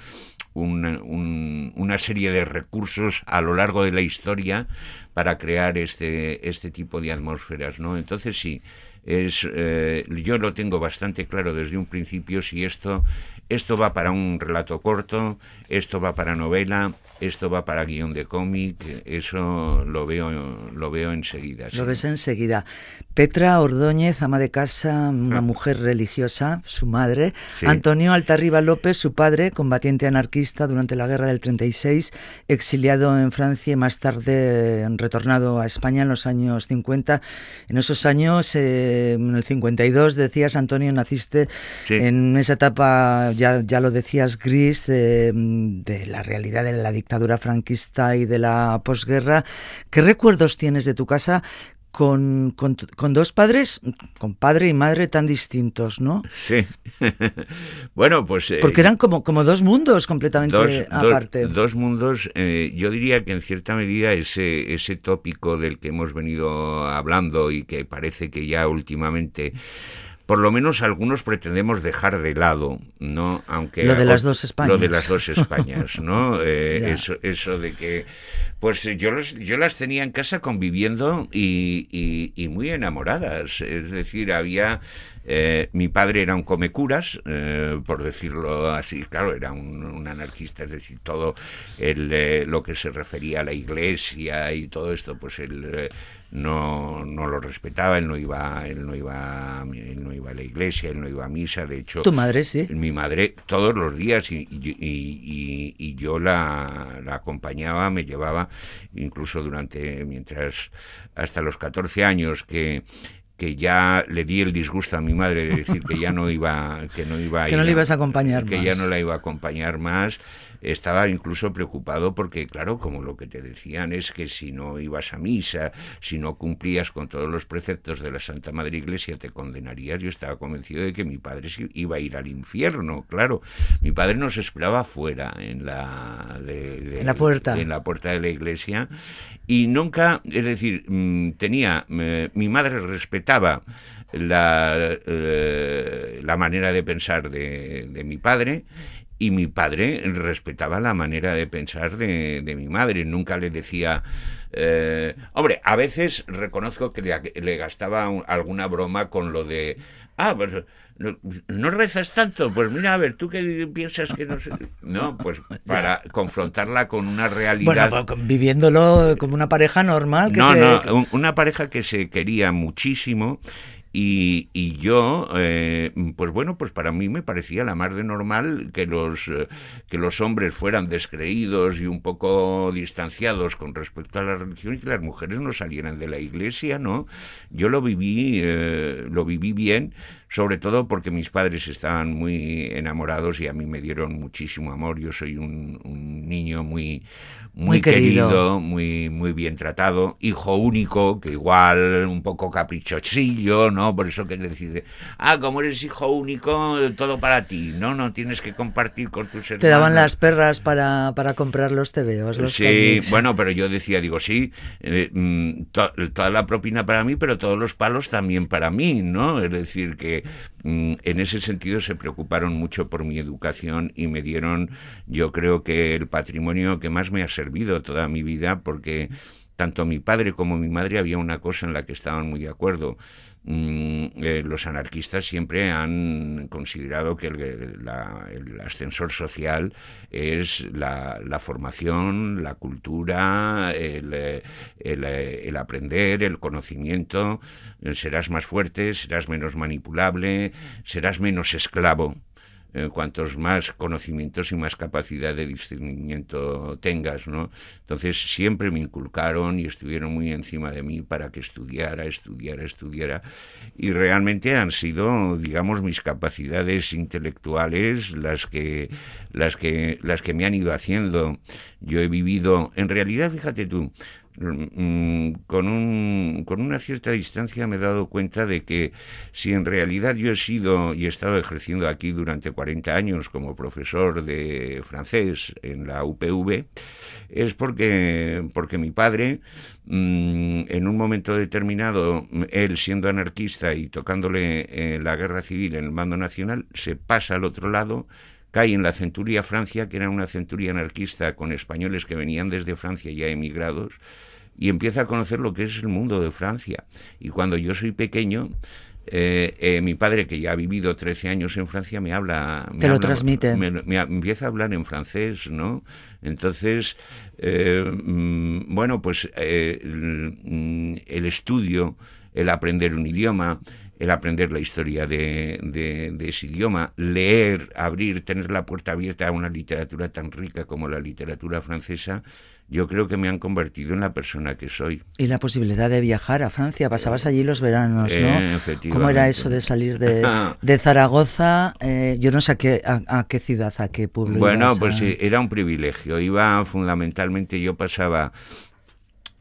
una serie de recursos a lo largo de la historia para crear este, este tipo de atmósferas, ¿no? Entonces sí, es, eh, yo lo tengo bastante claro desde un principio si esto, esto va para un relato corto, esto va para novela, esto va para guion de cómic, eso lo veo, lo veo enseguida. Lo ves enseguida. Petra Ordóñez, ama de casa, una ah. mujer religiosa, su madre. Antonio Altarriba López, su padre, combatiente anarquista durante la guerra del 36, exiliado en Francia y más tarde retornado a España en los años 50. En esos años, eh, en el 52, decías, Antonio, naciste en esa etapa, ya, ya lo decías, gris, eh, de la realidad de la dictadura dictadura franquista y de la posguerra. ¿Qué recuerdos tienes de tu casa con, con, dos padres, con padre y madre tan distintos, ¿no? Sí. bueno, pues... Eh, Porque eran como, como dos mundos completamente aparte. Dos, mundos, eh, yo diría que en cierta medida ese, ese tópico del que hemos venido hablando y que parece que ya últimamente por lo menos algunos pretendemos dejar de lado, ¿no? Aunque lo de las dos Españas. Lo de las dos Españas, ¿no? Eh, eso, eso de que, pues yo, yo las tenía en casa conviviendo y, y, muy enamoradas. Es decir, había eh, mi padre era un comecuras, eh, por decirlo así, claro, era un, anarquista, es decir, todo el, lo que se refería a la iglesia y todo esto, pues él no, no lo respetaba, él no iba, él no iba, él no iba a la iglesia, él no iba a misa, de hecho. Tu madre sí. Mi madre todos los días y, y, y, yo la, la, acompañaba, me llevaba, incluso durante, mientras, hasta los 14 años que que ya le di el disgusto a mi madre de decir que ya no iba que no iba que no le ibas a acompañar que ya no la iba a acompañar más estaba incluso preocupado porque, claro, como lo que te decían es que si no ibas a misa, si no cumplías con todos los preceptos de la Santa Madre Iglesia, te condenarías. Yo estaba convencido de que mi padre iba a ir al infierno, claro. Mi padre nos esperaba fuera, en la, en la puerta. En la puerta de la iglesia. Y nunca, es decir, mm, tenía, eh, mi madre respetaba la, eh, la manera de pensar de, de mi padre y mi padre respetaba la manera de pensar de, de mi madre. Nunca le decía, eh, hombre, a veces reconozco que le, gastaba alguna broma con lo de, ah, pues no, rezas tanto, pues mira, a ver, tú qué piensas que no sé. No, pues para confrontarla con una realidad. Bueno, pues, viviéndolo como una pareja normal. Que no, no, una pareja que se quería muchísimo y, y yo, eh, pues bueno, pues para mí me parecía la más de normal que los, eh, que los hombres fueran descreídos y un poco distanciados con respecto a la religión y que las mujeres no salieran de la iglesia, ¿no? Yo lo viví, eh, lo viví bien, sobre todo porque mis padres estaban muy enamorados y a mí me dieron muchísimo amor. Yo soy un, un niño muy muy, querido. muy, muy bien tratado, hijo único, que igual un poco caprichosillo, ¿no? Por eso que le dice, ah, como eres hijo único, todo para ti, ¿no? No tienes que compartir con tus hermanos. Te daban las perras para, para comprar los tebeos, los Sí, bueno, pero yo decía, digo, sí, eh, mm, toda la propina para mí, pero todos los palos también para mí, ¿no? Es decir, que en ese sentido se preocuparon mucho por mi educación y me dieron, yo creo que el patrimonio que más me ha servido toda mi vida porque tanto mi padre como mi madre había una cosa en la que estaban muy de acuerdo. Mm, eh, los anarquistas siempre han considerado que el, ascensor social es la, formación, la cultura, el, el, aprender, el conocimiento. Serás más fuerte, serás menos manipulable, serás menos esclavo. Eh, cuantos más conocimientos y más capacidad de discernimiento tengas, ¿no? Entonces siempre me inculcaron y estuvieron muy encima de mí para que estudiara, estudiara, estudiara y realmente han sido, digamos, mis capacidades intelectuales las que las que las que me han ido haciendo. Yo he vivido, en realidad, fíjate tú, con, un, con una cierta distancia me he dado cuenta de que si en realidad yo he sido y he estado ejerciendo aquí durante 40 años como profesor de francés en la UPV, es porque, porque mi padre, mm, en un momento determinado, él siendo anarquista y tocándole eh, la guerra civil en el mando nacional, se pasa al otro lado cae en la centuria Francia, que era una centuria anarquista con españoles que venían desde Francia ya emigrados, y empieza a conocer lo que es el mundo de Francia. Y cuando yo soy pequeño, eh, eh, mi padre, que ya ha vivido 13 años en Francia, me habla... Me Te lo transmite. Me, empieza a hablar en francés, ¿no? Entonces, eh, mm, bueno, pues el, el, estudio, el aprender un idioma, el aprender la historia de, de, ese idioma, leer, abrir, tener la puerta abierta a una literatura tan rica como la literatura francesa, yo creo que me han convertido en la persona que soy. Y la posibilidad de viajar a Francia, pasabas allí los veranos, ¿no? Eh, ¿Cómo era eso de salir de, de Zaragoza? Eh, yo no sé a qué, a, qué ciudad, a qué pueblo. Bueno, pues sí, era un privilegio. Iba fundamentalmente, yo pasaba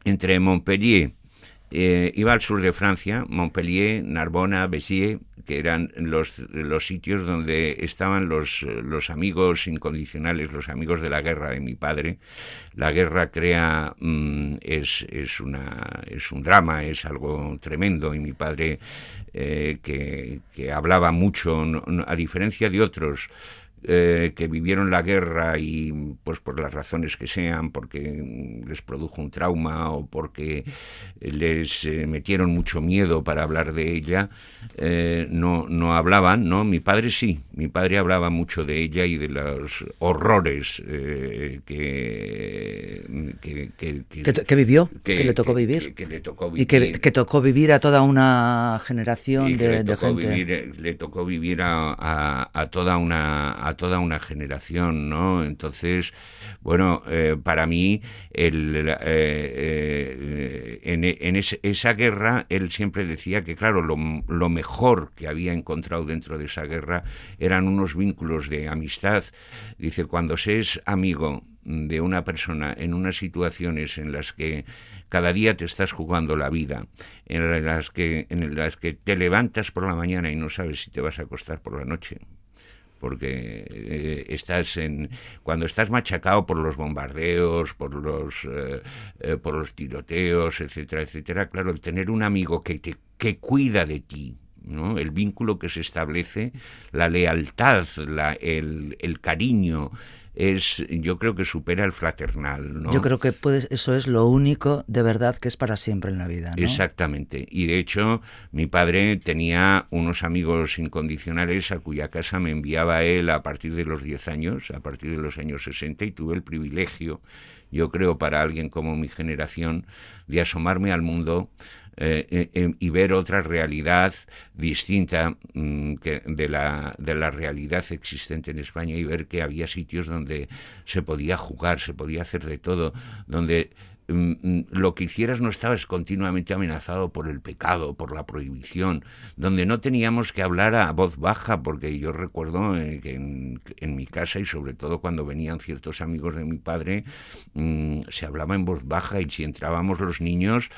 entre Montpellier, eh, iba al sur de Francia, Montpellier, Narbona, Béziers, que eran los, los sitios donde estaban los, los amigos incondicionales, los amigos de la guerra de mi padre. La guerra crea, mm, es, es, una, es un drama, es algo tremendo y mi padre, eh, que, que, hablaba mucho, a diferencia de otros, eh, que vivieron la guerra y pues por las razones que sean, porque les produjo un trauma o porque les eh, metieron mucho miedo para hablar de ella, eh, no, no hablaban, ¿no? Mi padre sí, mi padre hablaba mucho de ella y de los horrores que, que, vivió, que, le tocó vivir. Que, le tocó vivir. Y que, tocó vivir a toda una generación de, le gente. Vivir, le tocó vivir a, a, toda una a toda una generación, ¿no? Entonces, bueno, eh, para mí, el, eh, en, esa guerra, él siempre decía que, claro, lo, lo mejor que había encontrado dentro de esa guerra eran unos vínculos de amistad. Dice, cuando se es amigo de una persona en unas situaciones en las que cada día te estás jugando la vida, en las que, en las que te levantas por la mañana y no sabes si te vas a acostar por la noche porque eh, estás en cuando estás machacado por los bombardeos, por los eh, eh, por los tiroteos, etcétera, etcétera. Claro, el tener un amigo que te que cuida de ti, ¿no? El vínculo que se establece, la lealtad, la, el, el cariño, es, yo creo que supera el fraternal. ¿no? Yo creo que puedes, eso es lo único de verdad que es para siempre en la vida. ¿no? Exactamente. Y de hecho, mi padre tenía unos amigos incondicionales a cuya casa me enviaba él a partir de los 10 años, a partir de los años 60, y tuve el privilegio, yo creo, para alguien como mi generación, de asomarme al mundo eh, eh, em, y ver otra realidad distinta mm, de, la, de la realidad existente en España y ver que había sitios donde se podía jugar, se podía hacer de todo, donde mm, mm, lo que hicieras no estabas continuamente amenazado por el pecado, por la prohibición, donde no teníamos que hablar a voz baja, porque yo recuerdo eh, que en, mi casa y sobre todo cuando venían ciertos amigos de mi padre, se hablaba en voz baja y si entrábamos los niños,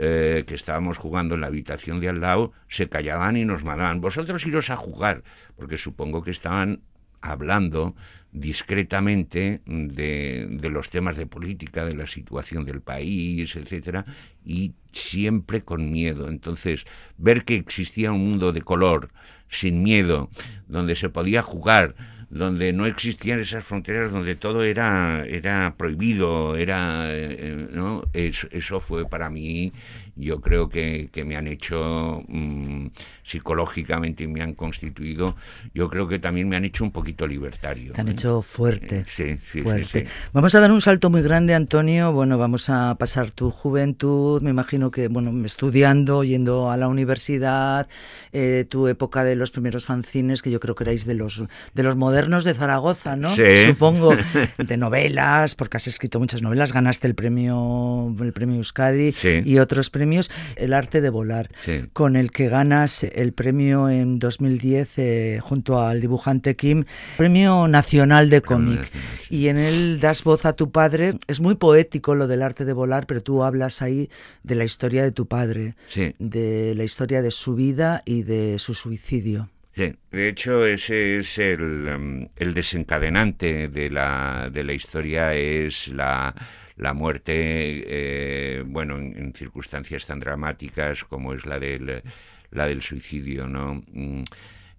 eh, que estábamos jugando en la habitación de al lado, se callaban y nos mandaban, vosotros iros a jugar, porque supongo que estaban hablando discretamente de, de, los temas de política, de la situación del país, etcétera, y siempre con miedo. Entonces, ver que existía un mundo de color, sin miedo, donde se podía jugar, donde no existían esas fronteras, donde todo era, era prohibido, era, eh, ¿no? Eso, eso, fue para mí, yo creo que, que me han hecho mm, psicológicamente y me han constituido, yo creo que también me han hecho un poquito libertario. Te han ¿eh? hecho fuerte. sí, sí, fuerte. Sí, sí, Vamos a dar un salto muy grande, Antonio. Bueno, vamos a pasar tu juventud, me imagino que, bueno, estudiando, yendo a la universidad, eh, tu época de los primeros fanzines, que yo creo que erais de los, de los modernos de Zaragoza, ¿no? Sí. Supongo, de novelas, porque has escrito muchas novelas, ganaste el premio, el premio Euskadi y otros premios, El arte de volar, sí. con el que ganas el premio en 2010 eh, junto al dibujante Kim, Premio Nacional de Cómic. Y en él das voz a tu padre, es muy poético lo del arte de volar, pero tú hablas ahí de la historia de tu padre, sí. de la historia de su vida y de su suicidio. Sí, de hecho ese es el, um, el desencadenante de la, de la historia, es la, la muerte, eh, bueno, en, circunstancias tan dramáticas como es la del, la del suicidio, ¿no?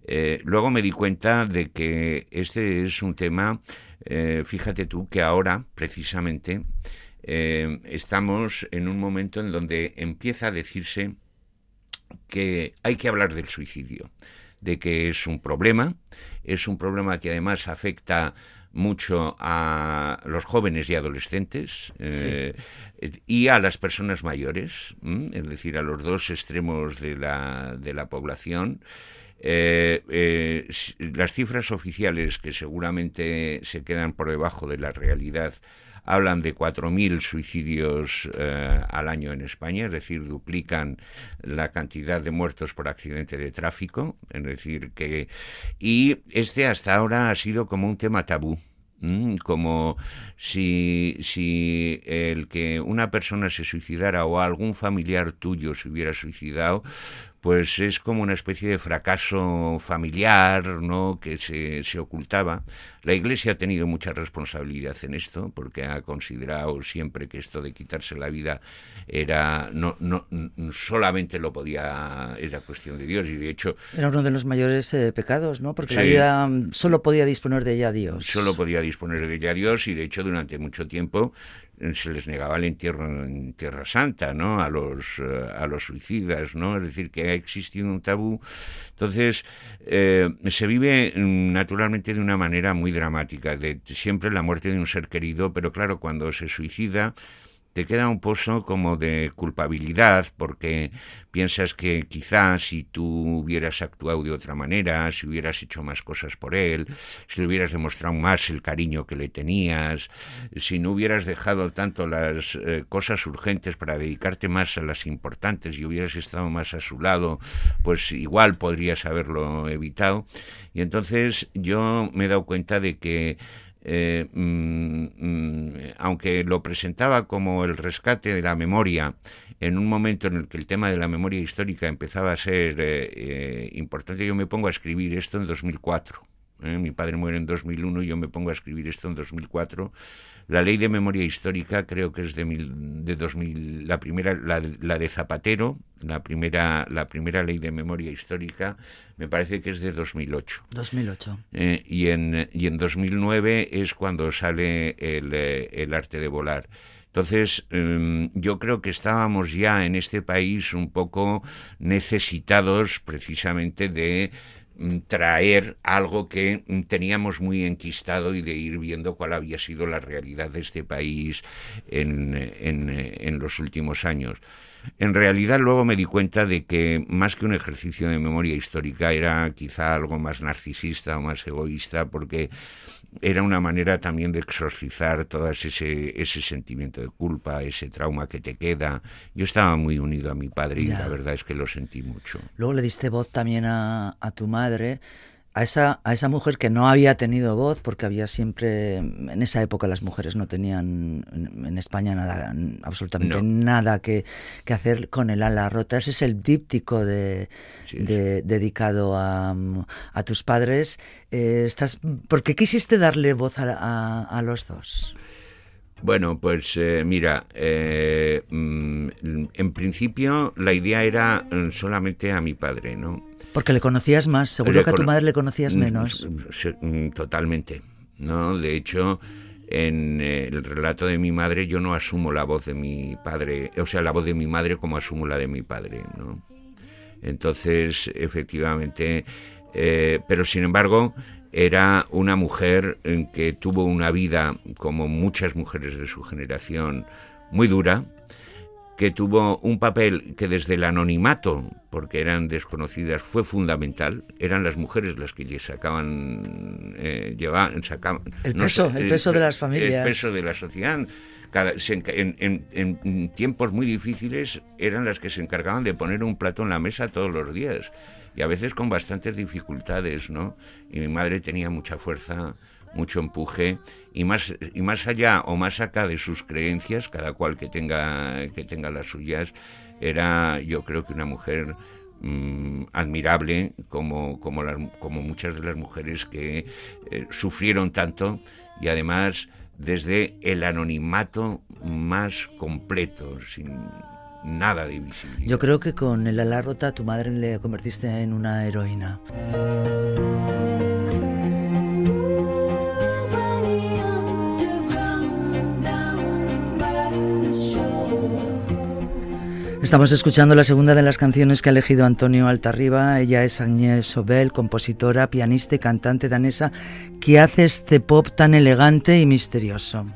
Eh, luego me di cuenta de que este es un tema, eh, fíjate tú, que ahora, precisamente, estamos en un momento en donde empieza a decirse que hay que hablar del suicidio de que es un problema, es un problema que además afecta mucho a los jóvenes y adolescentes eh, sí. y a las personas mayores, es decir, a los dos extremos de la, de la población. Eh, eh, las cifras oficiales, que seguramente se quedan por debajo de la realidad, hablan de 4.000 suicidios eh, al año en España, es decir, duplican la cantidad de muertos por accidente de tráfico, es decir, que... Y este hasta ahora ha sido como un tema tabú. Como si, si el que una persona se suicidara o algún familiar tuyo se hubiera suicidado, pues es como una especie de fracaso familiar, ¿no? Que se, se, ocultaba. La Iglesia ha tenido mucha responsabilidad en esto, porque ha considerado siempre que esto de quitarse la vida era no, no solamente lo podía era cuestión de Dios y de hecho era uno de los mayores eh, pecados, ¿no? Porque sí, la vida solo podía disponer de ella Dios. Solo podía disponer de ella Dios y de hecho durante mucho tiempo se les negaba el entierro en Tierra Santa, ¿no? A los, uh, a los suicidas, ¿no? Es decir, que ha existido un tabú. Entonces, eh, se vive naturalmente de una manera muy dramática, de siempre la muerte de un ser querido, pero claro, cuando se suicida, te queda un pozo como de culpabilidad porque piensas que quizás si tú hubieras actuado de otra manera, si hubieras hecho más cosas por él, si le hubieras demostrado más el cariño que le tenías, si no hubieras dejado tanto las eh, cosas urgentes para dedicarte más a las importantes y hubieras estado más a su lado, pues igual podrías haberlo evitado. Y entonces yo me he dado cuenta de que eh, mm, mm, aunque lo presentaba como el rescate de la memoria, en un momento en el que el tema de la memoria histórica empezaba a ser eh, eh, importante, yo me pongo a escribir esto en 2004. Mi padre muere en 2001 y yo me pongo a escribir esto en 2004 la ley de memoria histórica creo que es de, mil, de 2000, la primera, la, de Zapatero, la primera, la primera ley de memoria histórica, me parece que es de 2008. 2008. Eh, y, en, y en 2009 es cuando sale el, eh, el arte de volar. Entonces, em, yo creo que estábamos ya en este país un poco necesitados precisamente de traer algo que mm, teníamos muy enquistado y de ir viendo cuál había sido la realidad de este país en, en los últimos años. En realidad luego me di cuenta de que más que un ejercicio de memoria histórica era quizá algo más narcisista o más egoísta porque era una manera también de exorcizar todo ese, ese sentimiento de culpa, ese trauma que te queda. Yo estaba muy unido a mi padre y la verdad es que lo sentí mucho. Luego le diste voz también a, a tu madre a esa, a esa mujer que no había tenido voz, porque había siempre, en esa época las mujeres no tenían en España nada, absolutamente nada que, que, hacer con el ala rota. Ese es el díptico de, dedicado a, a, tus padres. Eh, estás, ¿Por qué quisiste darle voz a, a, los dos? Bueno, pues eh, mira, eh, mm, en principio la idea era mm, solamente a mi padre, ¿no? Porque le conocías más, seguro que a tu madre le conocías mm, menos. Mm, totalmente, ¿no? De hecho, en eh, el relato de mi madre yo no asumo la voz de mi padre, o sea, la voz de mi madre como asumo la de mi padre, ¿no? Entonces, efectivamente, eh, pero sin embargo, era una mujer que tuvo una vida, como muchas mujeres de su generación, muy dura, que tuvo un papel que desde el anonimato, porque eran desconocidas, fue fundamental. Eran las mujeres las que sacaban, eh, llevaban, sacaban el peso, el peso de las familias, el peso de la sociedad. Cada, en, en, tiempos muy difíciles eran las que se encargaban de poner un plato en la mesa todos los días y a veces con bastantes dificultades, ¿no? Y mi madre tenía mucha fuerza mucho empuje y más y más allá o más acá de sus creencias cada cual que tenga que tenga las suyas era yo creo que una mujer mm, admirable como como como muchas de las mujeres que eh, sufrieron tanto y además desde el anonimato más completo sin nada de visibilidad. Yo creo que con el ala rota tu madre le convertiste en una heroína. Estamos escuchando la segunda de las canciones que ha elegido Antonio Altarriba. Ella es Agnès Sobel, compositora, pianista y cantante danesa que hace este pop tan elegante y misterioso.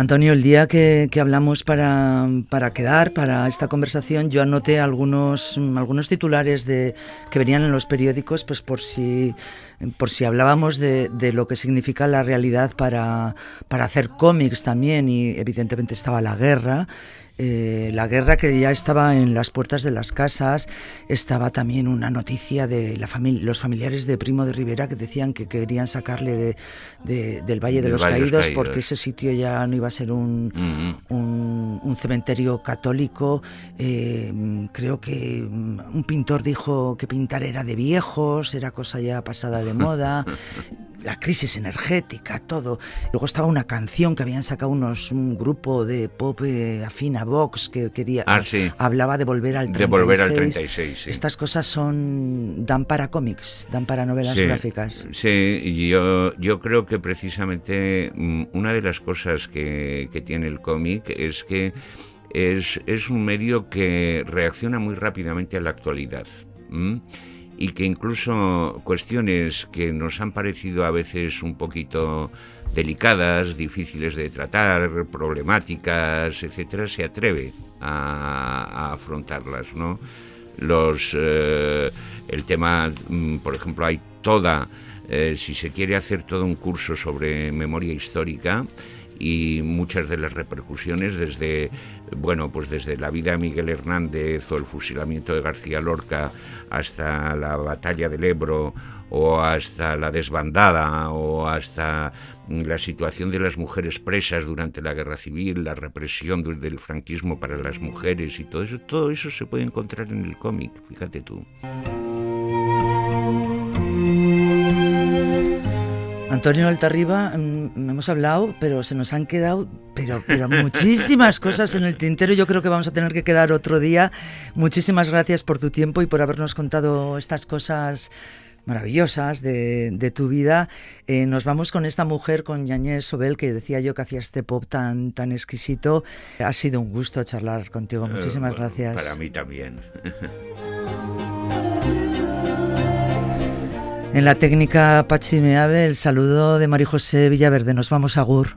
Antonio, el día que, hablamos para, quedar, para esta conversación, yo anoté algunos, algunos titulares de, que venían en los periódicos, pues por si, por si hablábamos de, de lo que significa la realidad para, para hacer cómics también, y evidentemente estaba la guerra, eh, la guerra que ya estaba en las puertas de las casas, estaba también una noticia de la los familiares de Primo de Rivera que decían que querían sacarle de, del Valle de los, Caídos, porque ese sitio ya no iba a ser un, un, cementerio católico. Eh, creo que mm, un pintor dijo que pintar era de viejos, era cosa ya pasada de moda. la crisis energética, todo. Luego estaba una canción que habían sacado unos un grupo de pop eh, afín a Vox que quería ah, hablaba de volver al 36. De volver al 36, Estas cosas son dan para cómics, dan para novelas gráficas. Sí, yo yo creo que precisamente mm, una de las cosas que, que tiene el cómic es que es, es un medio que reacciona muy rápidamente a la actualidad. Y que incluso cuestiones que nos han parecido a veces un poquito delicadas, difíciles de tratar, problemáticas, etcétera, se atreve a, afrontarlas, ¿no? Los, eh, el tema, mm, por ejemplo, hay toda, eh, si se quiere hacer todo un curso sobre memoria histórica, y muchas de las repercusiones desde bueno pues desde la vida de Miguel Hernández o el fusilamiento de García Lorca hasta la batalla del Ebro o hasta la desbandada o hasta la situación de las mujeres presas durante la guerra civil, la represión del franquismo para las mujeres y todo eso, todo eso se puede encontrar en el cómic, fíjate tú. Antonio Altarriba, mm, hemos hablado, pero se nos han quedado pero, pero muchísimas cosas en el tintero. Yo creo que vamos a tener que quedar otro día. Muchísimas gracias por tu tiempo y por habernos contado estas cosas maravillosas de, tu vida. Eh, nos vamos con esta mujer, con Yañez Sobel, que decía yo que hacía este pop tan, tan exquisito. Ha sido un gusto charlar contigo. Eh, Muchísimas gracias. Para mí también. En la técnica Pachi Meave, el saludo de María José Villaverde. Nos vamos a Gur.